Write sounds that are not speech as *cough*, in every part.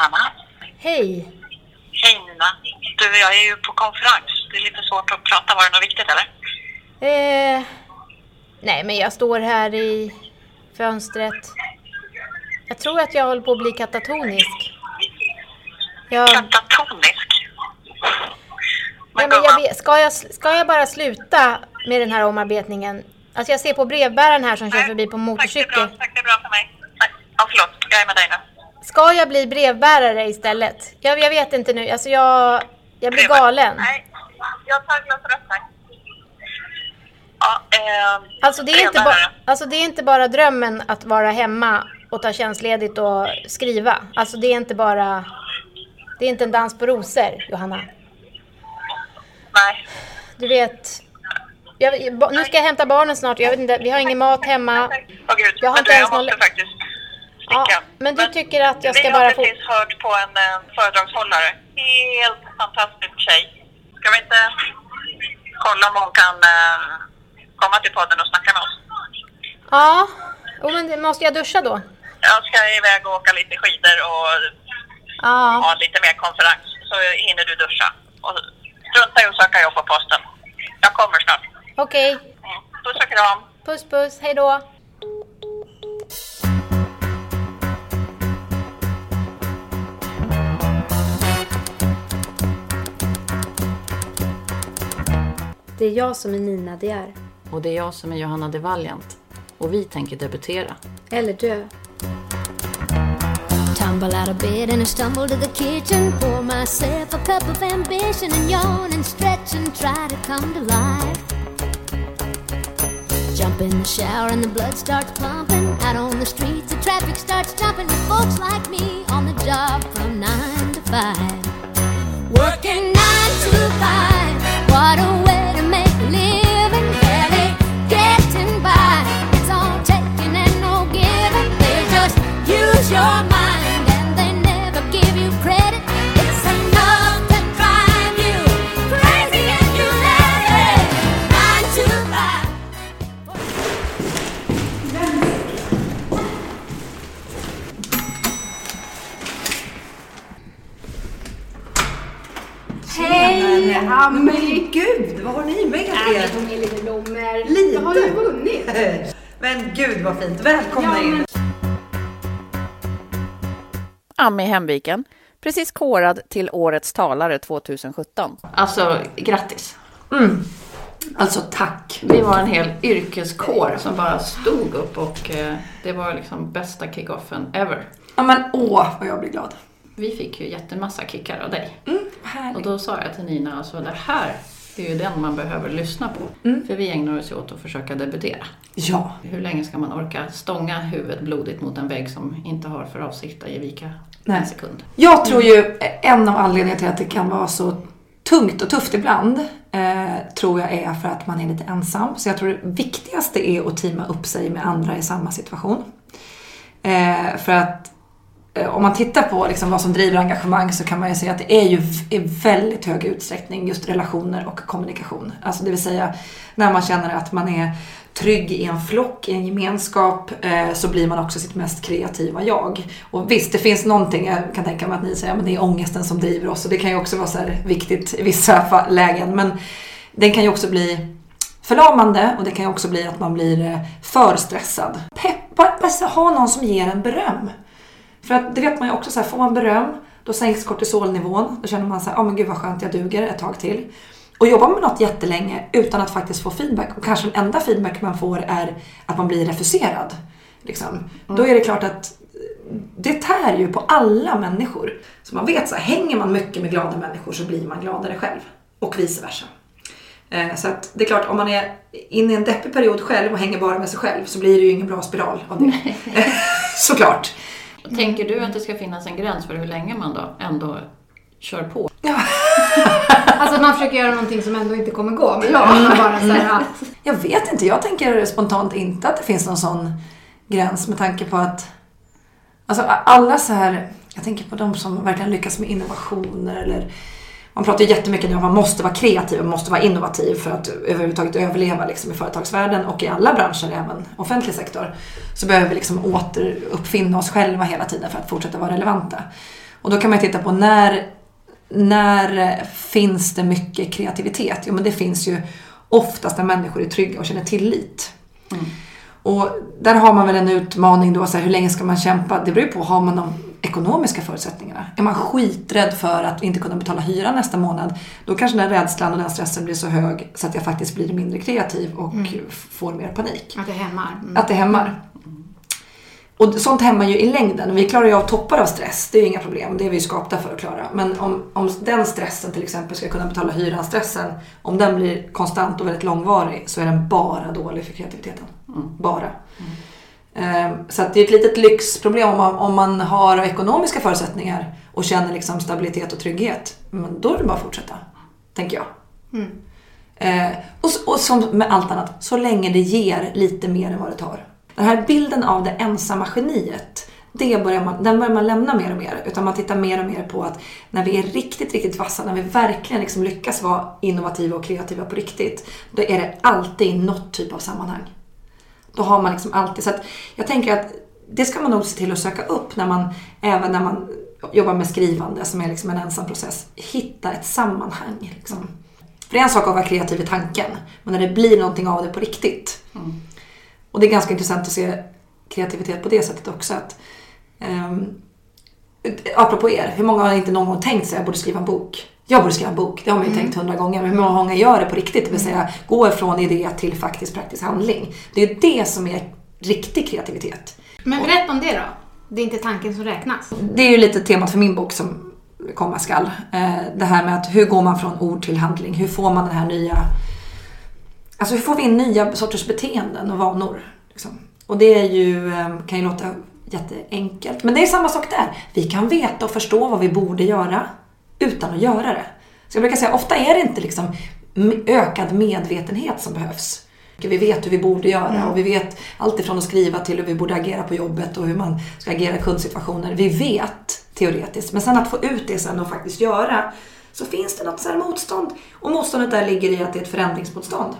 Johanna. Hej! Hej Nina. Du, jag är ju på konferens. Det är lite svårt att prata. Var det något viktigt eller? Eh, nej, men jag står här i fönstret. Jag tror att jag håller på att bli katatonisk. Jag, Katatonisk. ja, men jag vet, ska, jag, ska jag bara sluta med den här omarbetningen? Alltså jag ser på brevbäraren här som kör förbi på motorcykel. Tack, det är bra, tack, det är bra för mig. Ja, förlåt. Jag är med dig nu. Ska jag bli brevbärare istället? Jag, jag vet inte nu. Alltså jag, jag blir Trevligt. galen. Nej, jag tar glas rött här. Ja, eh, Alltså det, är inte ba, brevbärare. alltså det är inte bara drömmen att vara hemma och ta tjänstledigt och skriva. Alltså det är inte bara... Det är inte en dans på rosor, Johanna. Nej. Du vet... Jag, nu ska jag hämta barnen snart. Jag vet inte, vi har ingen mat hemma. Åh gud, Jag har inte ens någon- måste Ja, men du tycker att jag ska vi bara har få... precis hört på en eh, föredragshållare. Helt fantastisk tjej. Ska vi inte kolla om hon kan eh, komma till podden och snacka med oss? Ja, oh, men måste jag duscha då? Jag ska iväg och åka lite skidor och Ja, ha lite mer konferens. Så hinner du duscha. Och strunta i att söka jobb på posten. Jag kommer snart. okej. Mm. Puss och kram. Puss puss, hej Det är jag som är Nina De är. Och det är jag som är Johanna De Valiant. Och vi tänker debutera. Eller dö. Tumble out of bed and I stumble to the kitchen Pour myself a cup of ambition And yawn and stretch and try to come to life Jump in the shower and the blood starts pumping Out on the streets the traffic starts jumping With folks like me on the job from 9 to 5 Working 9 to 5 Amelie! Men gud, vad har ni med er? tog med lite blommor. Lite. Jag har ju vunnit. *laughs* Men gud vad fint. Välkomna in. Ami Hemviken, precis korad till Årets talare 2017. Alltså, grattis! Alltså tack. Vi var en hel yrkeskår som bara stod upp och eh, det var liksom bästa kickoffen ever. Ja men åh vad jag blir glad. Vi fick ju jättemassa kickar av dig. Mm, Och då sa jag till Nina, alltså det här är ju den man behöver lyssna på. För vi ägnar oss åt att försöka debutera. Ja. Hur länge ska man orka stånga huvudet blodigt mot en vägg som inte har för avsikt att ge vika Nej. en sekund? Jag tror ju en av anledningarna till att det kan vara så tungt och tufft ibland eh, tror jag är för att man är lite ensam. Så jag tror det viktigaste är att teama upp sig med andra i samma situation. Eh, för att Eh, om man tittar på liksom vad som driver engagemang så kan man ju säga att det är ju i väldigt hög utsträckning just relationer och kommunikation. Alltså det vill säga när man känner att man är trygg i en flock, i en gemenskap, eh, så blir man också sitt mest kreativa jag. Och visst, det finns någonting, jag kan tänka mig att ni säger att det är ångesten som driver oss och det kan ju också vara så här viktigt i vissa lägen. Men den kan ju också bli förlamande och det kan ju också bli att man blir eh, för stressad. Peppa, alltså, ha någon som ger en beröm. För att det vet man ju också, så här, får man beröm då sänks kortisolnivån. Då känner man så här, ja men gud vad skönt jag duger ett tag till. Och jobbar man med något jättelänge utan att faktiskt få feedback och kanske den enda feedback man får är att man blir refuserad. Liksom. Då är det klart att det tär ju på alla människor. Så man vet så här, hänger man mycket med glada människor så blir man gladare själv. Och vice versa. Eh, Så att det är klart, om man är inne i en deppig period själv och hänger bara med sig själv så blir det ju ingen bra spiral av det. *laughs* *laughs* Såklart. Tänker du att det ska finnas en gräns för hur länge man då ändå kör på? *laughs* Alltså att man försöker göra någonting som ändå inte kommer gå. Men ja, bara så här, ja. *laughs* Jag vet inte, jag tänker spontant inte att det finns någon sån gräns med tanke på att alltså alla så här, jag tänker på de som verkligen lyckas med innovationer eller man pratar ju jättemycket nu om att man måste vara kreativ och måste vara innovativ för att överhuvudtaget överleva liksom i företagsvärlden och i alla branscher, även offentlig sektor. Så behöver vi liksom återuppfinna oss själva hela tiden för att fortsätta vara relevanta. Och då kan man titta på när, när finns det mycket kreativitet? Jo men det finns ju oftast när människor är trygga och känner tillit. Mm. Och där har man väl en utmaning då, så här, hur länge ska man kämpa? Det beror ju på, har man de ekonomiska förutsättningarna? Är man skiträdd för att inte kunna betala hyra nästa månad, då kanske den rädslan och den stressen blir så hög så att jag faktiskt blir mindre kreativ och mm. får mer panik. Att det hämmar. Mm. Att det hämmar. Och sånt hämmar ju i längden. Vi klarar ju av toppar av stress, det är ju inga problem. Det är vi ju skapta för att klara. Men om, om den stressen till exempel ska kunna betala hyran, stressen, om den blir konstant och väldigt långvarig så är den bara dålig för kreativiteten. Mm. Bara. Mm. Så att det är ett litet lyxproblem om man, om man har ekonomiska förutsättningar och känner liksom stabilitet och trygghet. Men då är det bara att fortsätta, tänker jag. Mm. Eh, och, och som med allt annat, så länge det ger lite mer än vad det tar. Den här bilden av det ensamma geniet, det börjar man, den börjar man lämna mer och mer. Utan man tittar mer och mer på att när vi är riktigt, riktigt vassa, när vi verkligen liksom lyckas vara innovativa och kreativa på riktigt, då är det alltid något typ av sammanhang. Då har man liksom alltid, så jag tänker att det ska man nog se till att söka upp när man, även när man jobbar med skrivande som är liksom en ensam process. Hitta ett sammanhang. Liksom. För det är en sak att vara kreativ i tanken, men när det blir någonting av det på riktigt. Mm. Och det är ganska intressant att se kreativitet på det sättet också. Att, um, apropå er, hur många har inte någon gång tänkt sig att jag borde skriva en bok? Jag borde skriva en bok, det har man ju mm. tänkt hundra gånger. Men hur många gånger gör det på riktigt? Det vill säga gå ifrån idé till faktiskt praktisk handling. Det är det som är riktig kreativitet. Men berätta om det då. Det är inte tanken som räknas. Det är ju lite temat för min bok som komma skall. Eh, det här med att hur går man från ord till handling? Hur får man den här nya... Alltså hur får vi in nya sorters beteenden och vanor? Liksom? Och det är ju, eh, kan ju låta jätteenkelt. Men det är samma sak där. Vi kan veta och förstå vad vi borde göra utan att göra det. Så jag brukar säga, ofta är det inte liksom ökad medvetenhet som behövs. Vi vet hur vi borde göra mm. och vi vet allt ifrån att skriva till hur vi borde agera på jobbet och hur man ska agera i kundsituationer. Vi vet teoretiskt, men sen att få ut det sen och faktiskt göra så finns det något så motstånd. Och motståndet där ligger i att det är ett förändringsmotstånd.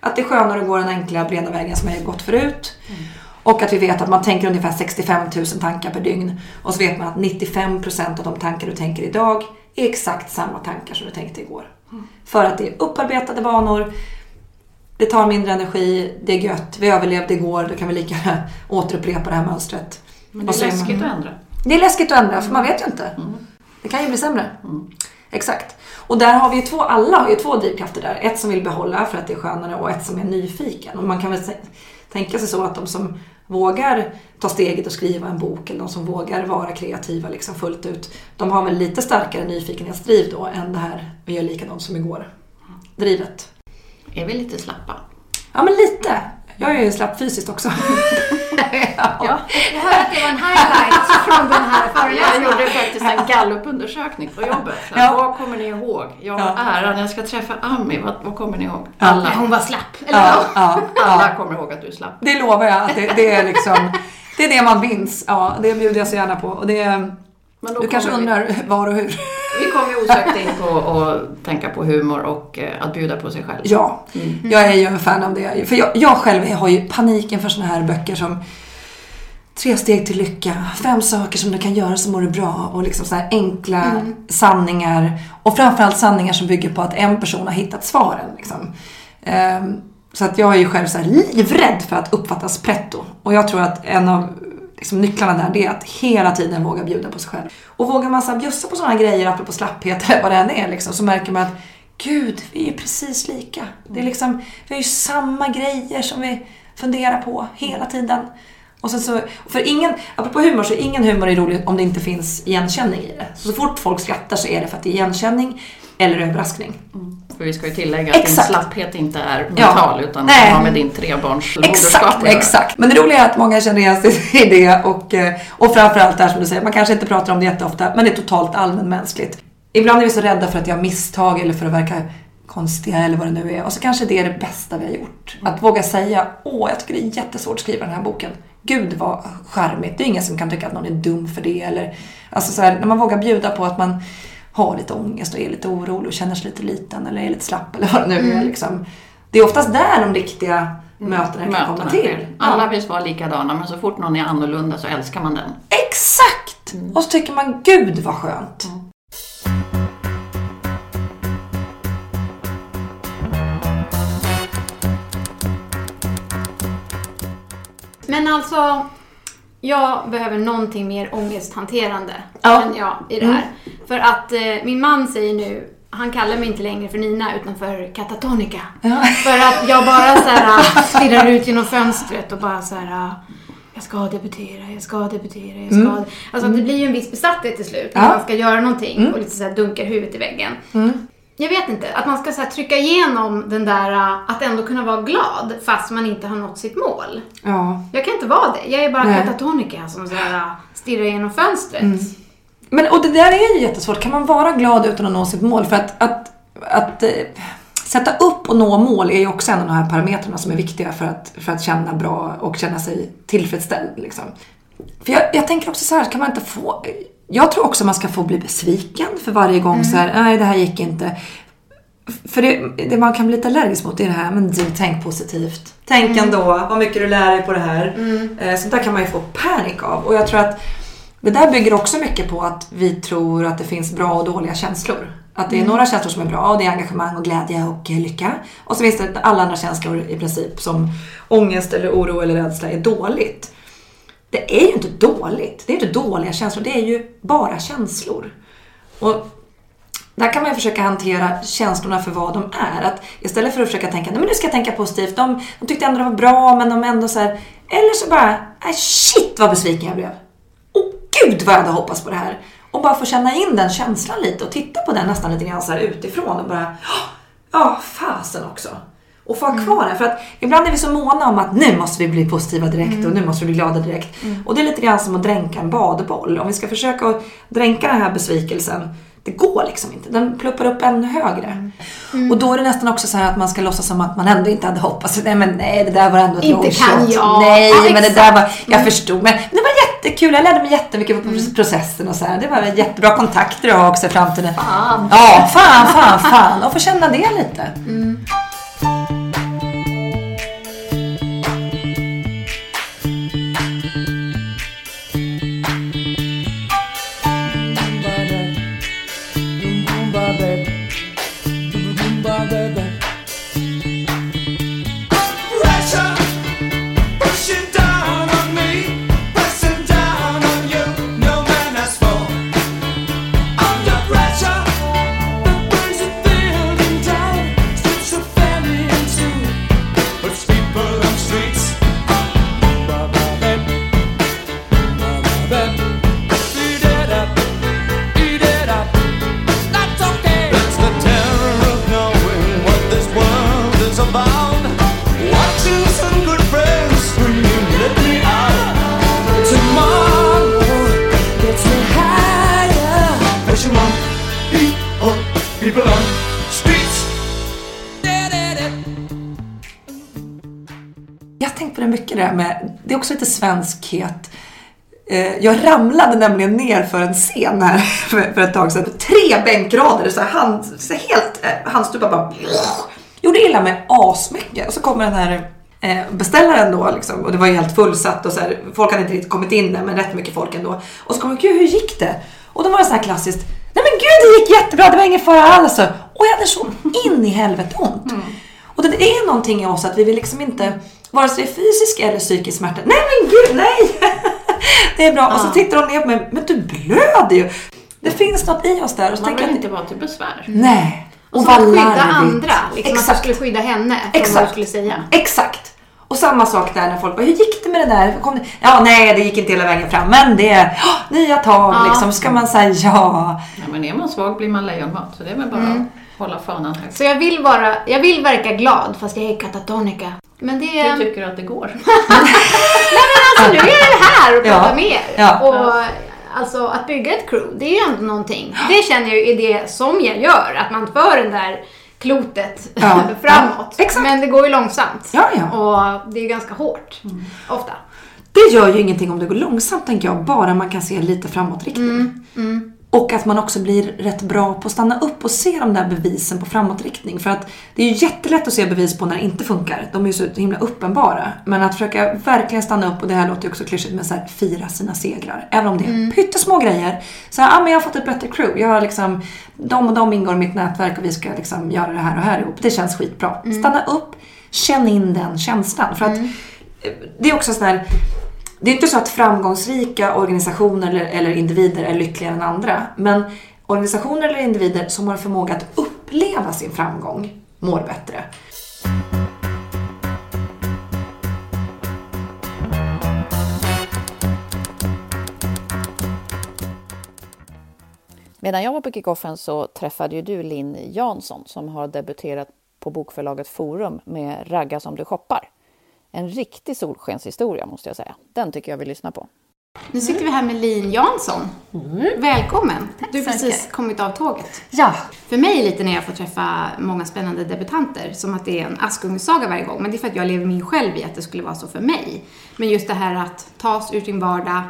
Att det är skönare att gå den enkla breda vägen som jag har gått förut. Mm. Och att vi vet att man tänker ungefär 65 000 tankar per dygn. Och så vet man att 95 procent av de tankar du tänker idag är exakt samma tankar som du tänkte igår. Mm. För att det är upparbetade vanor, det tar mindre energi, det är gött, vi överlevde igår, då kan vi lika gärna återupprepa det här mönstret. Men det är läskigt man... att ändra. Det är läskigt att ändra, för man vet ju inte. Mm. Det kan ju bli sämre. Mm. Exakt. Och där har vi ju två, alla har ju två drivkrafter där. Ett som vill behålla för att det är skönare och ett som är nyfiken. Och man kan väl tänka sig så att de som vågar ta steget och skriva en bok eller de som vågar vara kreativa liksom fullt ut. De har väl lite starkare nyfikenhetsdriv då än det här vi gör likadant som igår. Drivet. Är vi lite slappa? Ja men lite. Jag är ju slapp fysiskt också. *laughs* ja. Jag hör att det var en highlight från den här föreläsningen. Jag gjorde faktiskt en gallupundersökning på jobbet. Ja. Vad kommer ni ihåg? Jag har ja. äran, jag ska träffa Ami. Vad, vad kommer ni ihåg? Alla. Hon var slapp, eller ja, ja, Alla kommer ihåg att du är slapp. Det lovar jag. Det, det, är liksom, det är det man minns. Ja, det bjuder jag så gärna på. Och det, du kanske undrar vi... var och hur? Vi kommer osökt in på att tänka på humor och eh, att bjuda på sig själv. Ja, mm. jag är ju en fan av det. För jag, jag själv har ju paniken för såna här böcker som Tre steg till lycka, fem saker som du kan göra som mår du bra och liksom så här enkla mm. sanningar. Och framförallt sanningar som bygger på att en person har hittat svaren. Liksom. Um, så att jag är ju själv så livrädd för att uppfattas pretto. Och jag tror att en av liksom, nycklarna där det är att hela tiden våga bjuda på sig själv. Och vågar man så bjussa på sådana grejer, apropå slapphet eller vad det än är, liksom, så märker man att Gud, vi är ju precis lika. Det är liksom, vi har ju samma grejer som vi funderar på hela tiden. Och sen så, för ingen, apropå humor, så ingen humor är rolig om det inte finns igenkänning i det. Så, så fort folk skrattar så är det för att det är igenkänning eller överraskning. Mm. För vi ska ju tillägga att exakt. din slapphet inte är mental ja. utan Nej. har med din trebarns Exakt, exakt. Men det roliga är att många känner igen sig i det och, eh, och framförallt det här som du säger, man kanske inte pratar om det jätteofta men det är totalt allmänmänskligt. Ibland är vi så rädda för att göra misstag eller för att verka konstiga eller vad det nu är. Och så kanske det är det bästa vi har gjort. Att våga säga, åh jag tycker det är jättesvårt att skriva den här boken. Gud vad charmigt. Det är ingen som kan tycka att någon är dum för det. Eller, alltså så här, när man vågar bjuda på att man har lite ångest och är lite orolig och känner sig lite liten eller är lite slapp eller vad det nu är. Mm. Liksom. Det är oftast där de riktiga mm. mötena kan mötena komma till. Alla vill vara likadana men så fort någon är annorlunda så älskar man den. Exakt! Och så tycker man, gud vad skönt. Men alltså, jag behöver någonting mer ångesthanterande Ja. än jag i det här. För att eh, min man säger nu, han kallar mig inte längre för Nina utan för Katatonica. För att jag bara så här *laughs* stirrar ut genom fönstret och bara så här. Jag ska debutera, jag ska debutera, jag ska... Alltså det blir ju en viss besatthet till slut när Ja. man ska göra någonting och lite så här dunkar huvudet i väggen. Jag vet inte, att man ska så trycka igenom den där äh, att ändå kunna vara glad fast man inte har nått sitt mål. Ja. Jag kan inte vara det. Jag är bara Nej. katatonika som så här, äh, stirrar genom fönstret. Men, och det där är ju jättesvårt. Kan man vara glad utan att nå sitt mål? För att, att, att eh, sätta upp och nå mål är ju också en av de här parametrarna som är viktiga för att, för att känna bra och känna sig tillfredsställd. Liksom. För jag, jag tänker också så här, kan man inte få... Jag tror också man ska få bli besviken för varje gång så här, nej det här gick inte. För det, det man kan bli lite allergisk mot är det här, men du tänk positivt. Tänk ändå, vad mycket du lär dig på det här. Eh, Sånt där kan man ju få panik av. Och jag tror att det där bygger också mycket på att vi tror att det finns bra och dåliga känslor. Att det är några känslor som är bra och det är engagemang och glädje och lycka. Och så finns det alla andra känslor i princip som ångest eller oro eller rädsla är dåligt. Det är ju inte dåligt. Det är inte dåliga känslor. Det är ju bara känslor. Och där kan man ju försöka hantera känslorna för vad de är. Att istället för att försöka tänka, nej men nu ska jag tänka positivt. De, de tyckte ändå det var bra men de ändå så här. Eller så bara, nej shit vad besviken jag blev. Åh gud vad jag hade hoppats på det här. Och bara få känna in den känslan lite och titta på den nästan lite grann så här utifrån och bara, ja fasen också. Och få ha kvar den. För att ibland är vi så måna om att nu måste vi bli positiva direkt och nu måste vi bli glada direkt. Och det är lite grann som att dränka en badboll. Om vi ska försöka att dränka den här besvikelsen det går liksom inte. Den pluppar upp ännu högre. Och då är det nästan också så här att man ska låtsas som att man ändå inte hade hoppats. Nej men nej, det där var ändå ett Inte kan jag. Nej, Ja, men det där var, jag förstod. Men det var jättekul. Jag lärde mig jättemycket på processen och så här. Det var jättebra kontakter att ha också i framtiden. Fan. Ja, fan, fan, fan. Och få känna det lite. Också lite svenskhet. Eh, Jag ramlade nämligen ner för en scen här *laughs* för ett tag sedan. Tre bänkrader, så här hand, så här helt eh, handstupa bara. *laughs* Gjorde illa mig asmycket. Och så kommer den här eh, beställaren då liksom, och det var ju helt fullsatt och så här, folk hade inte riktigt kommit in där men rätt mycket folk ändå. Och så kommer gud hur gick det? Och då var det så här klassiskt, nej men gud det gick jättebra, det var ingen fara alls. Och jag hade så in i helvete ont. Och det är någonting i oss att vi vill liksom inte, vare sig fysisk eller psykisk smärta. Nej men gud, nej! *laughs* det är bra. Och så tittar hon ner på mig, men du blöder ju. Det finns något i oss där. Och så Man vill inte vara till besvär. nej. Och Och vad skydda larvigt. andra. Liksom att du Exakt. skulle skydda henne från vad du Exakt. skulle säga. Exakt. Och samma sak där när folk bara, hur gick det med det där? Kom det? Ja, nej, det gick inte hela vägen fram, men det, oh, nya tag Ja. liksom. Ska man säga ja? Ja, men är man svag blir man lejonmat. Så det är väl bara att hålla fanan högt. Så jag vill, vara, jag vill verka glad fast jag är katatonika. Men det. Hur tycker du att det går? *laughs* Alltså nu är jag här och pratar Ja. med er. Ja. Och alltså att bygga ett crew, det är ju ändå någonting. Det känner jag ju är det som jag gör. Att man för den där klotet Ja. *laughs* framåt. Ja, exakt. Men det går ju långsamt. Ja, ja. Och det är ju ganska hårt. Ofta. Det gör ju ingenting om det går långsamt tänker jag, bara man kan se lite framåtriktning. Mm, Och att man också blir rätt bra på att stanna upp och se de där bevisen på framåtriktning. För att det är ju jättelätt att se bevis på när det inte funkar. De är ju så himla uppenbara. Men att försöka verkligen stanna upp, och det här låter ju också klyschigt, men så här, fira sina segrar. Även om det är pyttesmå grejer. Så här, ah, men jag har fått ett bättre crew. Jag har liksom, de och de ingår i mitt nätverk och vi ska liksom göra det här och här ihop. Det känns skitbra. Stanna upp, känn in den känslan. För att eh, det är också sådär det är inte så att framgångsrika organisationer eller, eller individer är lyckligare än andra. Men organisationer eller individer som har förmåga att uppleva sin framgång mår bättre. Medan jag var på kickoffen så träffade ju du Linn Jansson som har debuterat på bokförlaget Forum med Ragga som du shoppar. En riktig solskenshistoria måste jag säga. Den tycker jag vi lyssnar på. Nu sitter vi här med Lin Jansson. Välkommen! Du har precis kommit av tåget. Ja, För mig är det lite när jag får träffa många spännande debutanter, som att det är en Askungen-saga varje gång. Men det är för att jag lever mig själv i att det skulle vara så för mig. Men just det här att ta sig ur sin vardag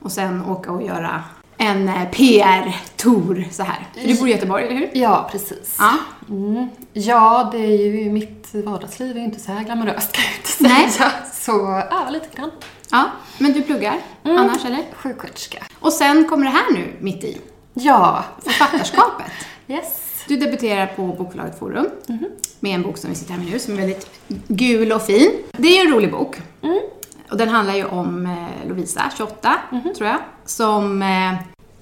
och sen åka och göra en eh, PR-tour så här. För du bor i Göteborg, eller hur? Ja, precis. Ja. Mm. Ja, det är ju mitt vardagsliv är inte så här glamoröst kan jag inte säga. Nej. Så, ja, lite grann. ja. Men du pluggar annars, eller? Sjuksköterska. Och sen kommer det här nu, mitt i. Ja. Författarskapet. *laughs* Yes. Du debuterar på bokförlaget Forum med en bok som vi sitter här med nu som är väldigt gul och fin. Det är ju en rolig bok. Och den handlar ju om eh, Lovisa, 28, tror jag, som... Eh,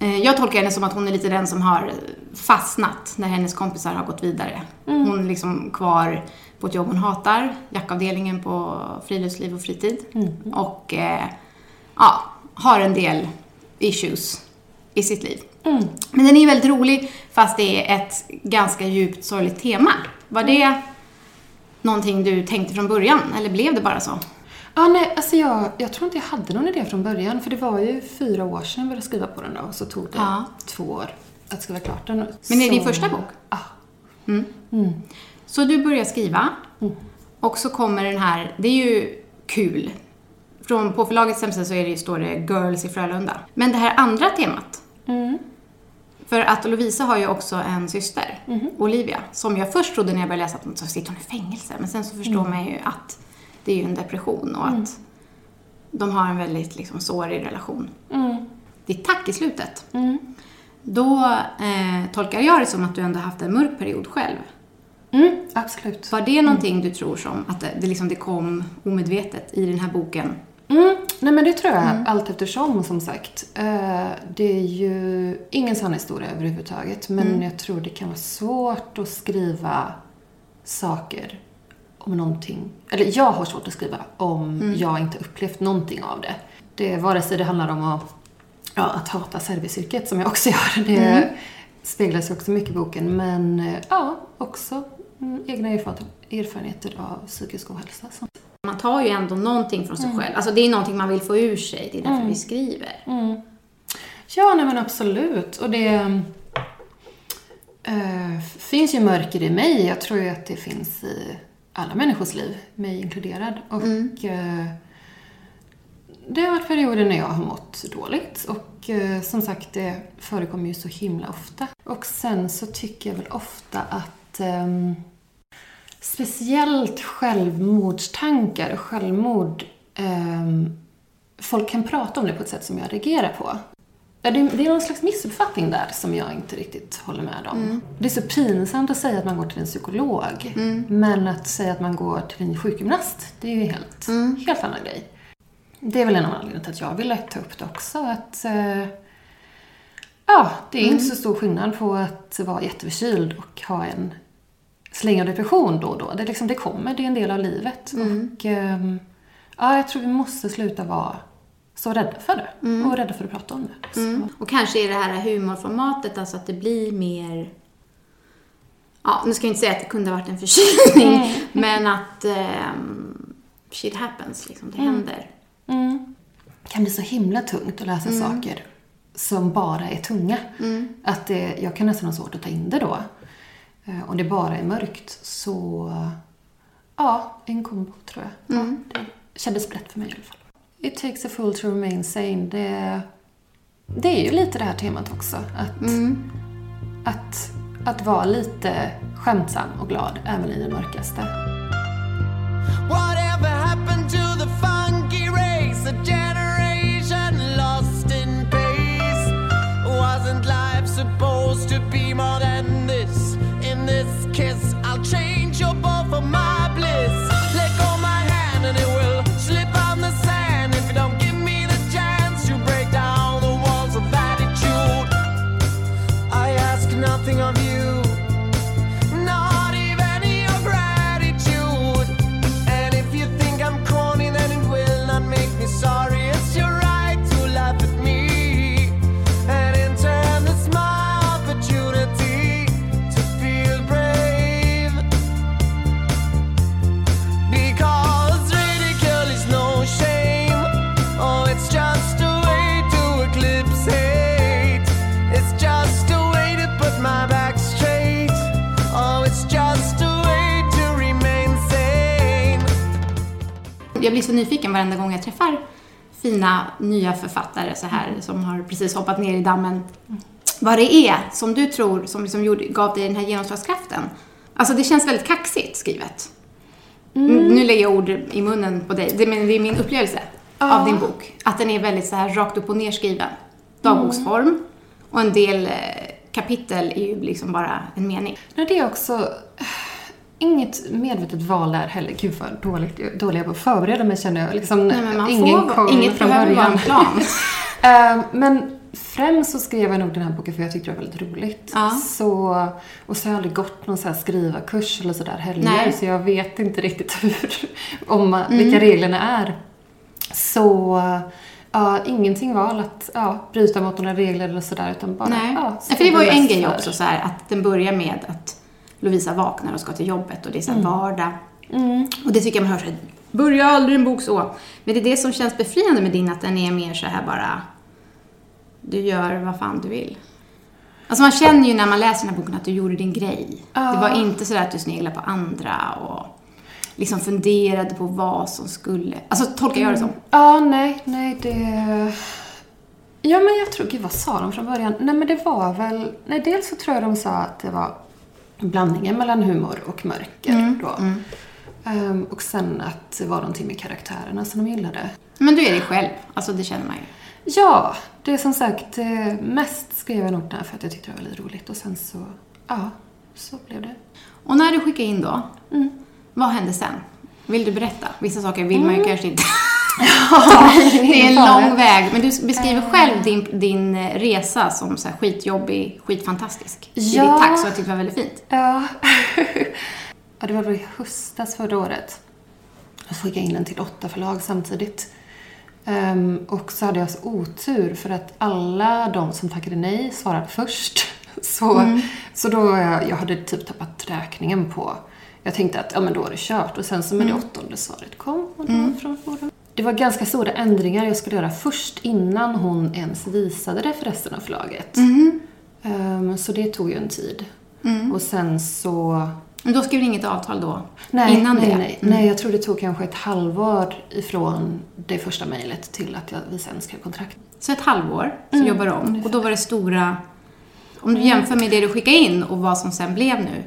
jag tolkar henne som att hon är lite den som har fastnat när hennes kompisar har gått vidare. Hon är liksom kvar på ett jobb hon hatar, jackavdelningen på friluftsliv och fritid. Och eh, ja, har en del issues i sitt liv. Men den är väldigt rolig fast det är ett ganska djupt sorgligt tema. Var det någonting du tänkte från början eller blev det bara så? Ja, nej, alltså jag, jag tror inte jag hade någon idé från början. För det var ju fyra år sedan jag började skriva på den då. Och så tog det Ja. två år att skriva klart den. Men är det din första bok? Ja. Så du börjar skriva och så kommer den här, det är ju kul. Från, på förlagets hemsida så är det, står det Girls i Frölunda. Men det här andra temat. För att Lovisa har ju också en syster, Olivia, som jag först trodde när jag började läsa att hon så sitter hon i fängelse. Men sen så förstår man ju att det är ju en depression och att de har en väldigt liksom, sårig relation. Det är tack i slutet. Då eh, tolkar jag det som att du ändå haft en mörk period själv. Mm, absolut. Var det någonting du tror som att det, liksom, det kom omedvetet i den här boken? Mm, nej men det tror jag allt eftersom som sagt. Eh, det är ju ingen sann historia överhuvudtaget. Men jag tror det kan vara svårt att skriva saker om någonting. Eller jag har svårt att skriva om jag inte upplevt någonting av det. det vare sig det handlar om att, ja, att hata serviceyrket som jag också *laughs* gör. Det speglas ju också mycket i boken. Men eh, ja, också mm, egna erfaren- erfarenheter av psykisk ohälsa. som- Man tar ju ändå någonting från sig själv. Alltså det är någonting man vill få ur sig. Det är därför vi skriver. Ja, nej men absolut. Och det eh, finns ju mörker i mig. Jag tror ju att det finns i alla människors liv, mig inkluderad. Och eh, det har varit perioder när jag har mått dåligt. Och eh, som sagt, det förekommer ju så himla ofta. Och sen så tycker jag väl ofta att ehm, speciellt självmordstankar och självmord ehm, folk kan prata om det på ett sätt som jag reagerar på. Det är någon slags missuppfattning där som jag inte riktigt håller med om. Det är så pinsamt att säga att man går till en psykolog. Men att säga att man går till en sjukgymnast, det är ju helt, helt annan grej. Det är väl en av anledningarna till att jag ville ta upp det också. Att, eh, ja, det är inte så stor skillnad på att vara jätteförkyld och ha en släng av depression då och då. Det, liksom, det kommer, det är en del av livet. Och, ehm, ja, jag tror vi måste sluta vara så rädda för det. Och rädda för att prata om det. Så. Och kanske är det här humorformatet, alltså att det blir mer... Ja, nu ska jag inte säga att det kunde ha varit en förkylning, *laughs* men att ehm, shit happens, liksom. Det händer. Det kan bli så himla tungt att läsa saker som bara är tunga. Att det, jag kan nästan ha svårt att ta in det då. Eh, Om det bara är mörkt. Så ja, en kombo tror jag. Ja, det kändes brett för mig i alla fall. It takes a fool to remain sane. Det, det är ju lite det här temat också. Att, att, att vara lite skämtsam och glad även i det mörkaste. Så nyfiken varenda gång jag träffar fina nya författare så här som har precis hoppat ner i dammen. Vad det är som du tror som liksom gjorde, gav dig den här genomslagskraften. Alltså det känns väldigt kaxigt skrivet. Nu lägger jag ord i munnen på dig, det, men det är min upplevelse av din bok. Att den är väldigt så här rakt upp och ner skriven. Dagboksform. Och en del eh, kapitel är ju liksom bara en mening. Nej, det är också inget medvetet val där heller. Gud vad dåligt, dålig jag på att förbereda mig känner jag. Liksom, Nej, men man ingen får, inget från början. *laughs* Eh, men främst så skrev jag nog den här boken för jag tyckte det var väldigt roligt. Ja. Så, och så har jag aldrig gått någon så här skrivarkurs eller sådär heller. Nej. Så jag vet inte riktigt *laughs* hur, om, vilka reglerna är. Så ja, ingenting val att ja, bryta mot några regler eller sådär utan bara Nej. ja, Ja, för det var ju en grej också så här att den börjar med att Lovisa vaknar och ska till jobbet och det är så här vardag. Och det tycker jag man hör så här, börja aldrig en bok så. Men det är det som känns befriande med din, att den är mer så här bara, du gör vad fan du vill. Alltså man känner ju när man läser den här boken att du gjorde din grej. Det var inte så där att du sneglade på andra och liksom funderade på vad som skulle, alltså tolkar jag det som. Ja, nej, nej, det... Ja, men jag tror, gud vad sa de från början? Nej, men det var väl... Nej, dels så tror jag de sa att det var blandningen mellan humor och mörker då. Ehm, och sen att det var någonting med karaktärerna som de gillade. Men du är dig själv, alltså det känner man ju. Ja, det är som sagt, eh, mest skrev jag nog den här för att jag tyckte det var väldigt roligt och sen så, ja, så blev det. Och när du skickar in då, vad hände sen? Vill du berätta? Vissa saker vill man ju kanske inte. *laughs* *laughs* det är en lång väg, men du beskriver själv din, din resa som så här skitjobbig, skitfantastisk. I Ja. ditt tack, så jag tyckte det var väldigt fint. Ja. *laughs* ja, det var väl i höstas förra året. Jag skickade in den till åtta förlag samtidigt. Ehm, och så hade jag så otur för att alla de som tackade nej svarade först. *laughs* Så, så då, jag, jag hade typ tappat räkningen på... Jag tänkte att ja, men då är det kört. Och sen så med det åttonde svaret kom och det var från Forum. Det var ganska stora ändringar jag skulle göra först innan hon ens visade det för resten av förlaget. Ehm, så det tog ju en tid. Och sen så... Men då skrev du inget avtal då? Nej, innan nej, det? nej. nej, jag tror det tog kanske ett halvår ifrån det första mejlet till att jag, vi sen skrev kontrakt. Så ett halvår, så jobbar du om. Och då var det stora... Om du jämför med det du skickade in och vad som sen blev nu.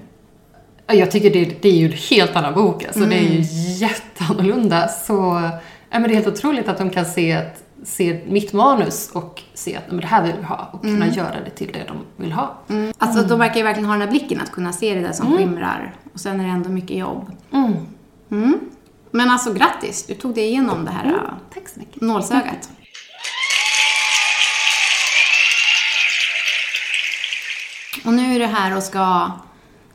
Ja, Jag tycker det, det är ju en helt annan bok. Alltså, Det är ju jätteannorlunda. Så men det är helt otroligt att de kan se, att, se mitt manus och se att men det här vill vi ha och kunna göra det till det de vill ha. Alltså de verkar ju verkligen ha den här blicken att kunna se det där som skimrar. Och sen är det ändå mycket jobb. Mm. Men alltså grattis, du tog dig igenom det här äh, Tack så mycket. nålsögat. Och nu är du här och ska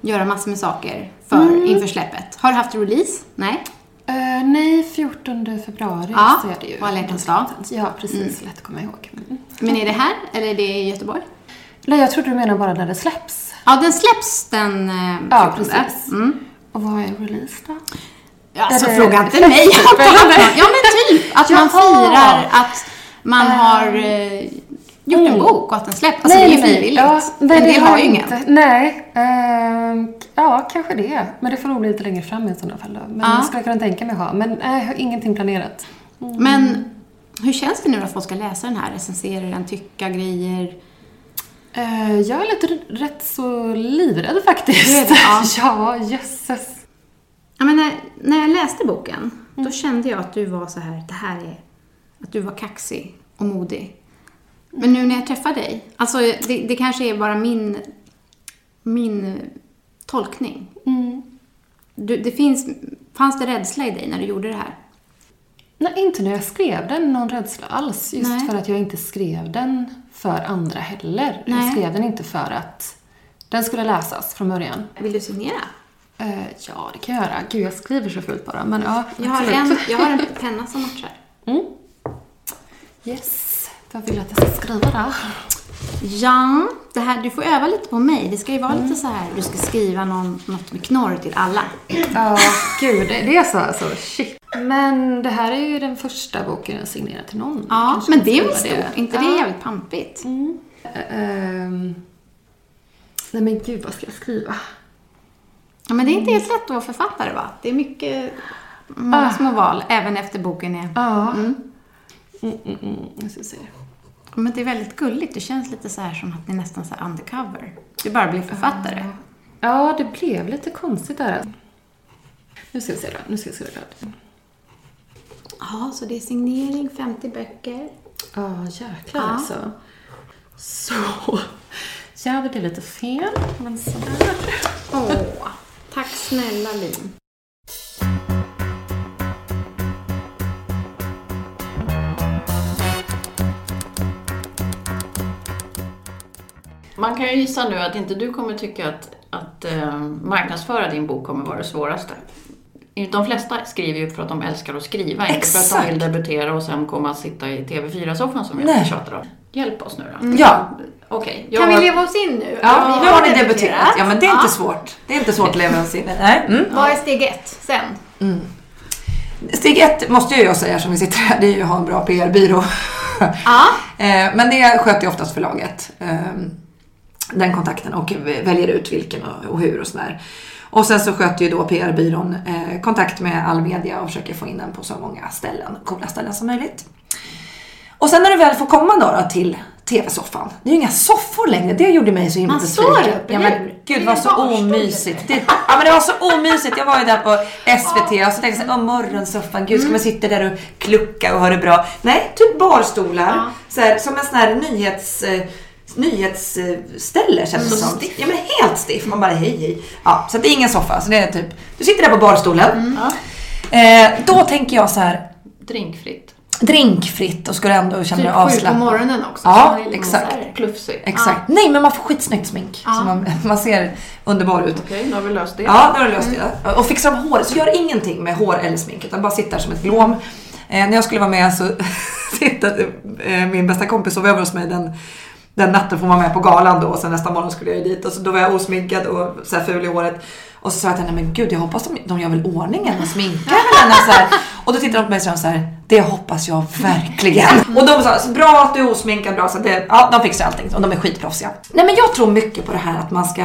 göra massor med saker för, inför släppet. Har du haft release? Nej? Eh, nej, 14 februari Ja, så är det ju. Alla hjärtans dag. Ja, precis. Lätt att komma ihåg. Mm. Men är det här eller är det i Göteborg? Nej, jag trodde du menade bara när det släpps. Ja, den släpps den eh, 14. Ja, precis. Mm. Och vad är release då? Alltså Är det fråga inte mig. Har. *laughs* Ja men typ. Att man Jaha. firar att man har eh, gjort en bok och att den släpps. Alltså det är ju frivilligt. Ja, nej, en del har ju ingen. Nej. ehm, ja, kanske det. Men det får nog bli lite längre fram i sådana fall då. Men Ja. jag skulle kunna tänka mig ha. Men nej, jag har ingenting planerat. Men Hur känns det nu att folk ska läsa den här, recensera den, tycka grejer? Eh, jag är lite rätt så livrädd faktiskt. Det, ja. *laughs* ja, jösses. Ja, men när, när jag läste boken, då kände jag att du var så här, det här är, att du var kaxig och modig. Men nu när jag träffar dig, alltså det, det kanske är bara min, min tolkning. Du, det finns, fanns det rädsla i dig när du gjorde det här? Nej, inte när jag skrev den någon rädsla alls. Just Nej. för att jag inte skrev den för andra heller. Nej. Jag skrev den inte för att den skulle läsas från början. Vill du signera? Eh, ja, det kan jag göra. Gud, jag skriver så fult bara. Men ja, Jag har, en, jag har en *laughs* penna som matchar. Yes. Vad vill du att jag ska skriva då? Ja, det här, du får öva lite på mig. Det ska ju vara lite så här, du ska skriva någon, något med knorr till alla. Ja, gud, det, är så alltså. Shit. Men det här är ju den första boken jag signerar till någon. Ja, Kanske men det är väl stort? inte det Ja. jävligt pampigt? Eh, ehm. nej men gud, vad ska jag skriva? Ja, men det är inte helt lätt att vara författare va? Det är mycket, många små val, även efter boken är... Ja. Mm. Mm, mm, ska se. Men det är väldigt gulligt. Det känns lite så här som att ni nästan så undercover. Du bara blir författare. Ja, det blev lite konstigt där. Nu ska vi se då. Nu ska jag skriva klart. Ja, så det är signering, 50 böcker. Ja, jäklar Ja. alltså. Så. Ja, det blev lite fel, men sådär. Åh, tack snälla Lin. Man kan ju gissa nu att inte du kommer tycka att, att eh, marknadsföra din bok kommer vara det svåraste. De flesta skriver ju för att de älskar att skriva, inte för att Exakt. de vill debutera och sen komma och sitta i TV4-soffan som jag tjatar om. Hjälp oss nu då. Ja. Okej, jag Kan har- vi leva oss in nu? Ja, Vi nu har ni debuterat. Ja, men det är Ja. inte svårt. Det är inte svårt att leva oss in. Nej. Mm. Vad är steg ett sen? Steg ett måste ju jag säga som vi sitter här, det är ju att ha en bra PR-byrå. Ja. *laughs* Eh, Men det sköter ju oftast förlaget. Den kontakten och väljer ut vilken och- hur och sådär. Och sen så sköter ju då PR-byrån eh, kontakt med all media och försöker få in den på så många ställen, coola ställen som möjligt. Och sen när du väl får komma då, då till TV-soffan. Det är ju inga soffor längre, det gjorde mig så himla Man besviken. står upp, Ja men gud Det var så omysigt. Det, ja men det var så omysigt. Jag var ju där på SVT och så tänkte jag såhär, åh morgonsoffan, gud ska man sitta där och klucka och ha det bra? Nej, typ barstolar. Så här, som en sån här nyhets... Eh, nyhetsställe känns det som. Ja men helt stiff. Man bara hej hej. Ja, så det är ingen soffa. Så det är typ, du sitter där på barstolen. Eh, då tänker jag så här Drinkfritt. drinkfritt och skulle ändå känna dig Typ sju på avslappnad. morgonen också. Ja, exakt. Plufsigt. Exakt. Nej, men man får skitsnyggt smink. Så man, *laughs* man ser underbar ut. Okej, nu har vi löst det. Ja, då har du löst det. Och fixar de håret, så gör ingenting med hår eller smink, utan bara sitter som ett glåm. Eh, när jag skulle vara med så *laughs* tittade eh, min bästa kompis sov över hos mig den, den natten för hon var med på galan då och sen nästa morgon skulle jag ju dit och så då var jag osminkad och så här ful i håret. Och så sa jag till henne, men gud jag hoppas de, de gör väl ordningen och sminkar väl henne så här. Och då tittade de på mig och så här, det hoppas jag verkligen. *laughs* Och de sa, så bra att du är osminkad, bra så det, ja de fixar allting och de är skitproffsiga. Nej men jag tror mycket på det här att man ska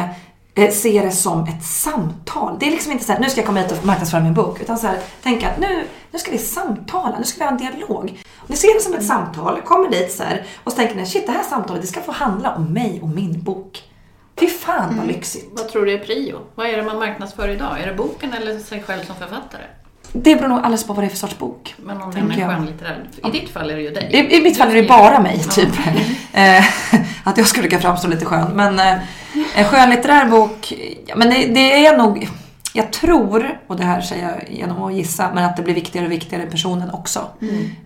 se det som ett samtal. Det är liksom inte så här, nu ska jag komma hit och marknadsföra min bok. Utan så här, tänka att nu, nu ska vi samtala, nu ska vi ha en dialog. Ni ser det som ett samtal, kommer dit så här och så tänker ni, shit det här samtalet det ska få handla om mig och min bok. Fy fan vad lyxigt. Vad tror du är prio? Vad är det man marknadsför idag? Är det boken eller sig själv som författare? Det beror nog alldeles på vad det är för sorts bok. Men om den är skönlitterär. I ditt fall är det ju dig. I, I mitt fall är det bara mig, typ. *laughs* Eh, *laughs* att jag skulle kunna framstå lite skön. Men eh, en skönlitterär bok, ja, men det, det är nog... Jag tror, och det här säger jag genom att gissa, men att det blir viktigare och viktigare i personen också.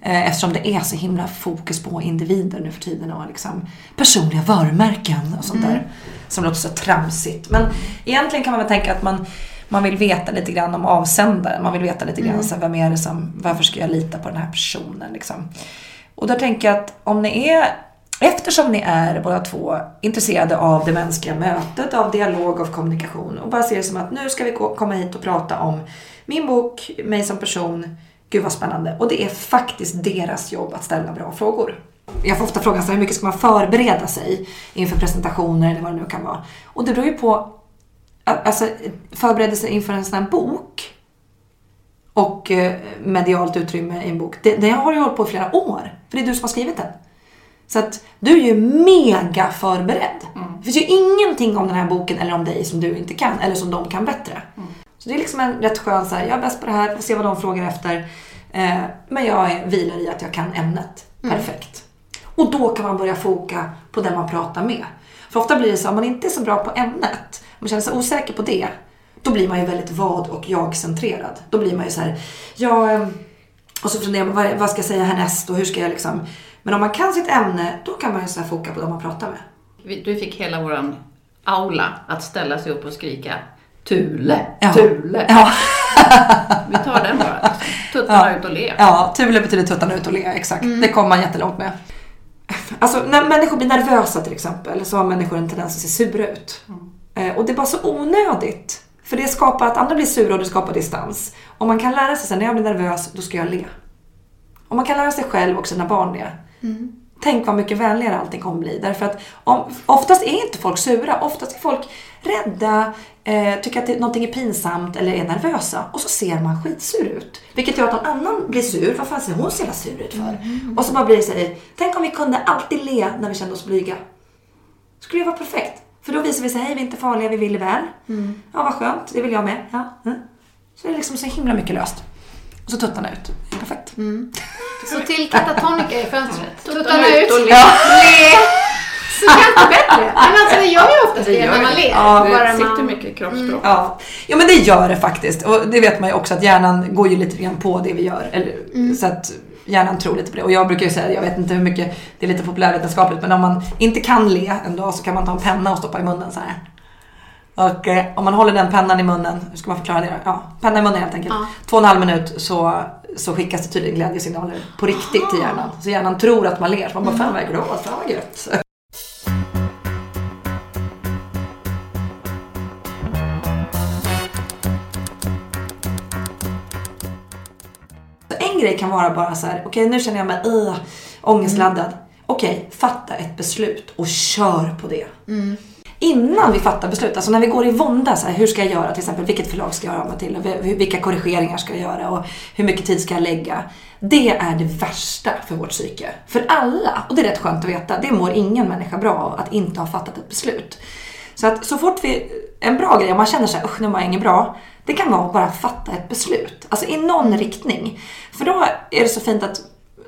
Eh, eftersom det är så himla fokus på individer nu för tiden och liksom personliga varumärken och sånt där. Som låter så tramsigt. Men egentligen kan man väl tänka att man, man vill veta lite grann om avsändaren. Man vill veta lite grann så här, vem är det som, varför ska jag lita på den här personen liksom. Och då tänker jag att om ni är, eftersom ni är båda två intresserade av det mänskliga mötet, av dialog, av kommunikation och bara ser det som att nu ska vi komma hit och prata om min bok, mig som person, gud vad spännande. Och det är faktiskt deras jobb att ställa bra frågor. Jag får ofta frågan så här, hur mycket ska man förbereda sig inför presentationer eller vad det nu kan vara. Och det beror ju på, alltså förberedelse inför en sån här bok och eh, medialt utrymme i en bok. Det, det har ju hållit på i flera år. För det är du som har skrivit den. Så att du är ju mega förberedd. Det finns ju ingenting om den här boken eller om dig som du inte kan eller som de kan bättre. Så det är liksom en rätt skön så här, jag är bäst på det här, får se vad de frågar efter. Eh, men jag är, vilar i att jag kan ämnet perfekt. Och då kan man börja foka på den man pratar med. För ofta blir det så, om man inte är så bra på ämnet, man känner sig osäker på det, då blir man ju väldigt vad och jag-centrerad. Då blir man ju så här, ja, ehm, och så funderar man, vad, vad ska jag säga härnäst och hur ska jag liksom... Men om man kan sitt ämne, då kan man ju så foka på dem man pratar med. Du fick hela våran aula att ställa sig upp och skrika Thule, Ja. Thule. Ja, *laughs* Vi tar den bara. Tuttarna ut och le. ja Thule betyder tuttarna ut och le, exakt. Det kommer man jättelångt med. Alltså när människor blir nervösa till exempel så har människor en tendens att se sura ut. Eh, och det är bara så onödigt. För det skapar att andra blir sura och det skapar distans. Om man kan lära sig sen när jag blir nervös, då ska jag le. Om man kan lära sig själv och sina barn det. Tänk vad mycket vänligare allting kommer bli. Därför att om, oftast är inte folk sura. Oftast är folk rädda, eh, tycker att det, någonting är pinsamt eller är nervösa. Och så ser man skitsur ut. Vilket gör att någon annan blir sur. Vad fan ser hon så jävla sur ut för? Och så bara blir det så här, tänk om vi kunde alltid le när vi kände oss blyga. Skulle det vara perfekt? För då visar vi sig, hej vi är inte farliga, vi vill väl. Ja vad skönt, det vill jag med. Ja. mm. Så är det liksom så himla mycket löst. Och så tuttarna ut. Perfekt. Så till katatonika i fönstret. Tuttarna ut ut. och le. Le. Så känns det bättre. Men alltså det gör ju oftast det, när man ler. Ja, Det Bara sitter man... mycket kroppsspråk. Ja. ja, men det gör det faktiskt. Och det vet man ju också att hjärnan går ju lite grann på det vi gör. Eller, Så att hjärnan tror lite på det. Och jag brukar ju säga, jag vet inte hur mycket, det är lite populärvetenskapligt, men om man inte kan le en dag så kan man ta en penna och stoppa i munnen så här. Och eh, om man håller den pennan i munnen, hur ska man förklara det då? Ja, penna i munnen helt enkelt. Ja. Två och en halv minut så, så skickas det tydligen glädjesignaler på riktigt till hjärnan. Så hjärnan tror att man ler. Så man bara, fan vad glad, fan vad gött. En grej kan vara bara så här, okej nu känner jag mig uh, ångestladdad. Okej, fatta ett beslut och kör på det. Innan vi fattar beslut, alltså när vi går i vånda, så här, hur ska jag göra? Till exempel, vilket förlag ska jag göra mig till? Och vilka korrigeringar ska jag göra? Och hur mycket tid ska jag lägga? Det är det värsta för vårt psyke. För alla, och det är rätt skönt att veta, det mår ingen människa bra av att inte ha fattat ett beslut. Så att så fort vi, en bra grej, om man känner sig usch nu mår jag inget bra. Det kan vara att bara fatta ett beslut. Alltså i någon riktning. För då är det så fint att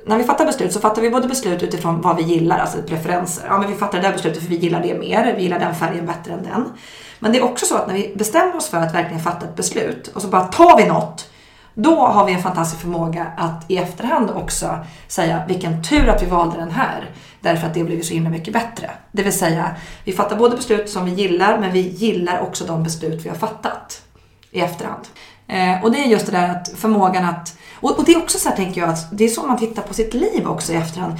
när vi fattar beslut så fattar vi både beslut utifrån vad vi gillar, alltså preferenser. Ja men vi fattar det där beslutet för vi gillar det mer, vi gillar den färgen bättre än den. Men det är också så att när vi bestämmer oss för att verkligen fatta ett beslut och så bara tar vi något. Då har vi en fantastisk förmåga att i efterhand också säga vilken tur att vi valde den här. Därför att det blev så himla mycket bättre. Det vill säga, vi fattar både beslut som vi gillar men vi gillar också de beslut vi har fattat i efterhand. Eh, och det är just det där att förmågan att... Och, och det är också så här tänker jag att det är så man tittar på sitt liv också i efterhand.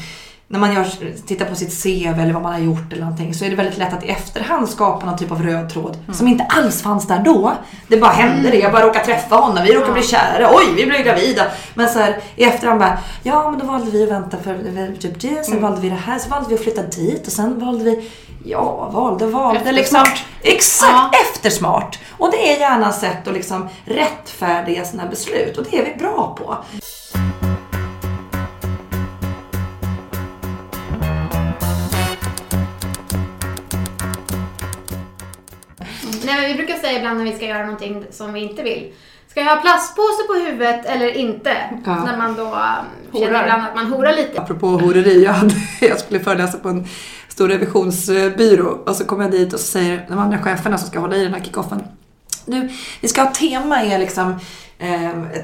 När man gör, tittar på sitt CV eller vad man har gjort eller någonting så är det väldigt lätt att i efterhand skapa någon typ av röd tråd som inte alls fanns där då. Det bara hände det, jag bara råkade träffa honom, vi råkade bli kära, oj vi blev gravida. Men så här, i efterhand bara, ja men då valde vi att vänta för typ det, sen valde vi det här, sen valde vi att flytta dit och sen valde vi, ja valde valde liksom. Eftersmart. Exakt, Ja. eftersmart. Och det är hjärnans sätt att liksom rättfärdiga sina beslut och det är vi bra på. Vi brukar säga ibland när vi ska göra någonting som vi inte vill. Ska jag ha plastpåse på huvudet eller inte? Ja. När man då um, känner ibland att man horar lite. Apropå horeri, jag, hade, *laughs* jag skulle föreläsa på en stor revisionsbyrå och så kommer jag dit och så säger de andra cheferna som ska hålla i den här kickoffen. Nu, vi ska ha tema är liksom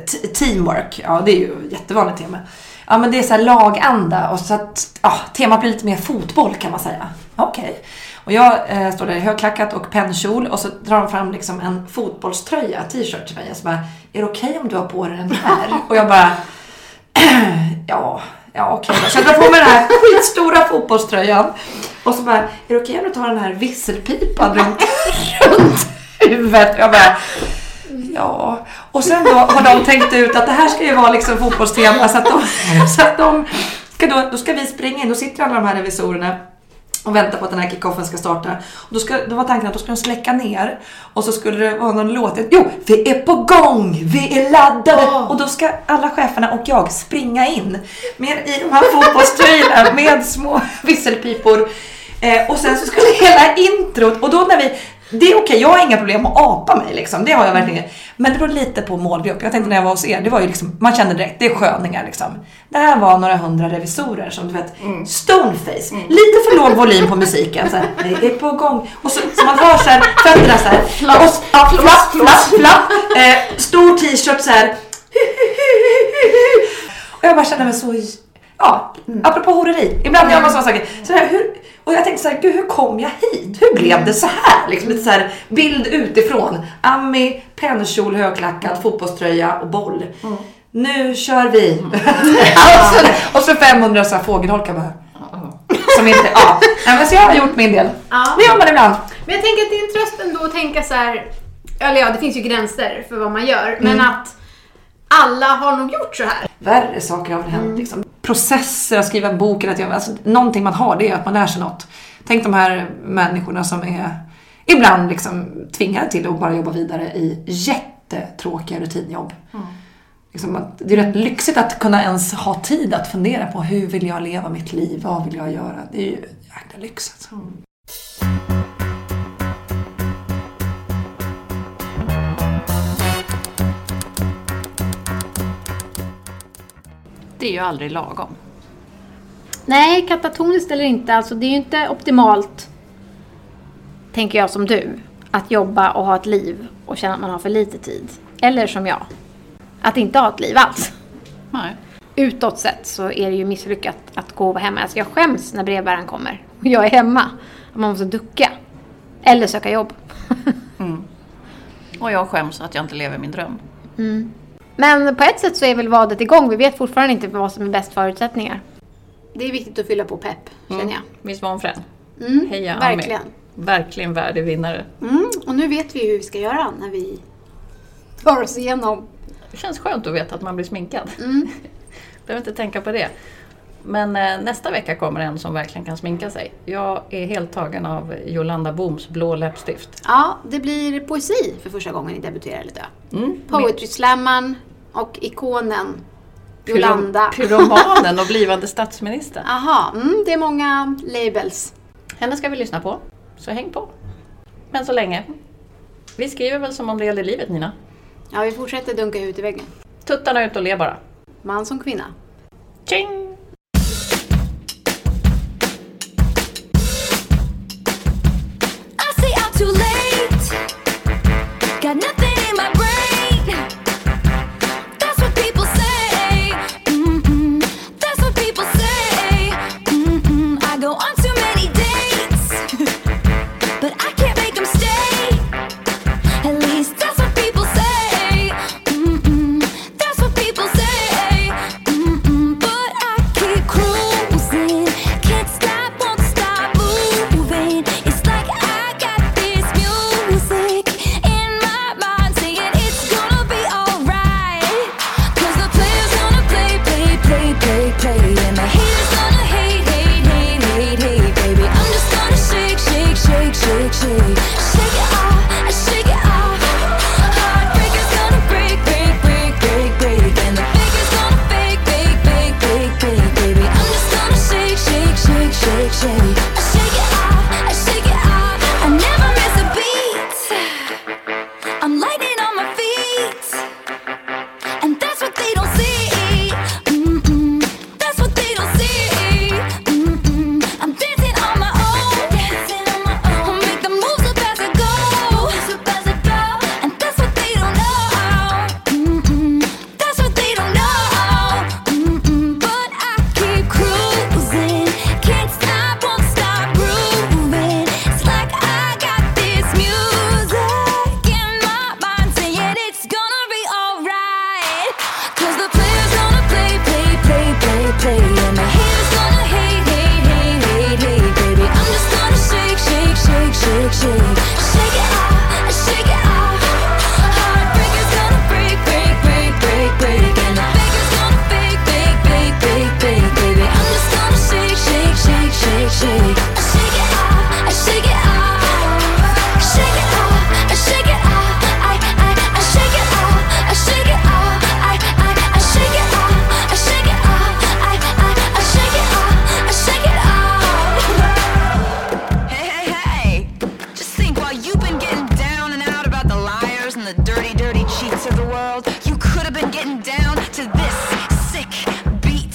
t- teamwork. Ja, det är ju ett jättevanligt tema. Ja, men det är så här laganda och så att ja, temat blir lite mer fotboll kan man säga. Okej. Och jag eh, står där i högklackat och pennkjol och så drar de fram liksom en fotbollströja, t-shirt till mig och så bara, är det okej om du har på dig den här? *laughs* Och jag bara, *clears throat* ja, ja okej då. Så jag drar på mig den här skitstora fotbollströjan. Och så bara, är det okej om du tar den här visselpipan runt, *laughs* runt huvudet? Och jag bara, ja. Och sen då har de tänkt ut att det här ska ju vara liksom fotbollstema så att de, *laughs* så att de ska då, då ska vi springa in, då sitter alla de här revisorerna och väntar på att den här kickoffen ska starta. Och då, ska, då var tanken att då skulle de släcka ner och så skulle det vara någon låt. Jo, vi är på gång! Vi är laddade! Och då ska alla cheferna och jag springa in med, i de här fotbollströjorna med små visselpipor. Eh, och sen så skulle hela introt, och då när vi det är okej, jag har inga problem att apa mig liksom. Det har jag verkligen. Men det beror lite på målgrupp. Jag tänkte när jag var hos er, det var ju liksom, man kände direkt, det är sköningar liksom. Det här var några hundra revisorer som du vet, stoneface. Lite för låg volym på musiken. Så här, *laughs* det är på gång. Och så, så man hör så här, fötterna så här. Och, ja, flapp, flapp, flapp. Eh, stor t-shirt så här. Och jag bara kände mig så Ja, apropå horeri. Ibland gör man sådana saker. Så här, hur, och jag tänkte så här, gud hur kom jag hit? Hur blev det så här? Liksom lite så här bild utifrån. Ami, pennkjol, högklackad, fotbollströja och boll. Nu kör vi. *laughs* och, så, och så 500 så här fågelholkar bara. Som inte, ja. Nej, men så jag har gjort min del. Ja. Det gör man ibland. Men jag tänker att det är en tröst ändå att tänka så här, eller ja, det finns ju gränser för vad man gör, men att alla har nog gjort så här. Värre saker har väl hänt. Liksom. Processer, att skriva en bok, eller att göra, alltså, någonting man har det är att man lär sig något. Tänk de här människorna som är ibland liksom tvingade till att bara jobba vidare i jättetråkiga rutinjobb. Liksom att, det är rätt lyxigt att kunna ens ha tid att fundera på hur vill jag leva mitt liv? Vad vill jag göra? Det är ju jäkla lyx alltså. Det är ju aldrig lagom. Nej, katatoniskt eller inte, alltså det är ju inte optimalt, tänker jag som du, att jobba och ha ett liv och känna att man har för lite tid. Eller som jag, att inte ha ett liv alls. Nej. Utåt sett så är det ju misslyckat att gå och vara hemma. Alltså jag skäms när brevbäraren kommer och jag är hemma. Man måste ducka. Eller söka jobb. Och jag skäms att jag inte lever min dröm. Men på ett sätt så är väl vadet igång. Vi vet fortfarande inte vad som är bäst förutsättningar. Det är viktigt att fylla på pepp, känner jag. Visst var hon frän? Mm, Heja Ami. verkligen. Verkligen värdig vinnare. Mm, och nu vet vi hur vi ska göra när vi tar oss igenom. Det känns skönt att veta att man blir sminkad. Mm. *laughs* Behöver inte tänka på det. Men eh, nästa vecka kommer en som verkligen kan sminka sig. Jag är helt tagen av Jolanda Booms blå läppstift. Ja, det blir poesi för första gången ni debuterar lite. Mm. Poetry Slamman och ikonen Jolanda. Pyromanen *laughs* och blivande statsministern. Aha, mm, det är många labels. Henne ska vi lyssna på, så häng på. Men så länge. Vi skriver väl som om det gäller livet Nina. Ja, vi fortsätter dunka ut i väggen. Tuttarna ut och le bara. Man som kvinna. Tjing! to the world. You could have been getting down to this sick beat.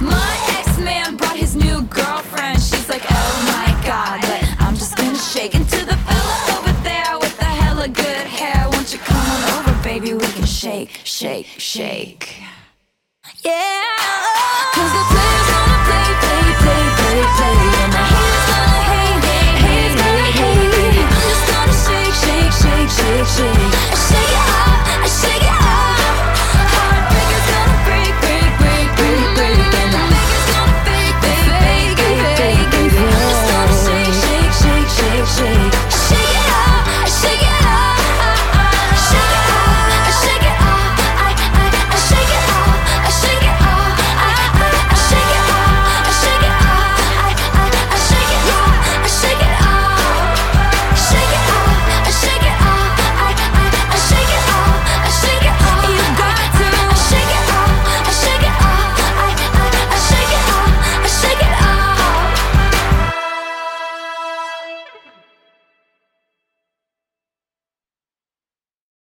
My ex man brought his new girlfriend. She's like, oh my god, but I'm just gonna shake into the fella over there with the hella good hair. Won't you come on over, baby? We can shake, shake, shake. Yeah. Cause the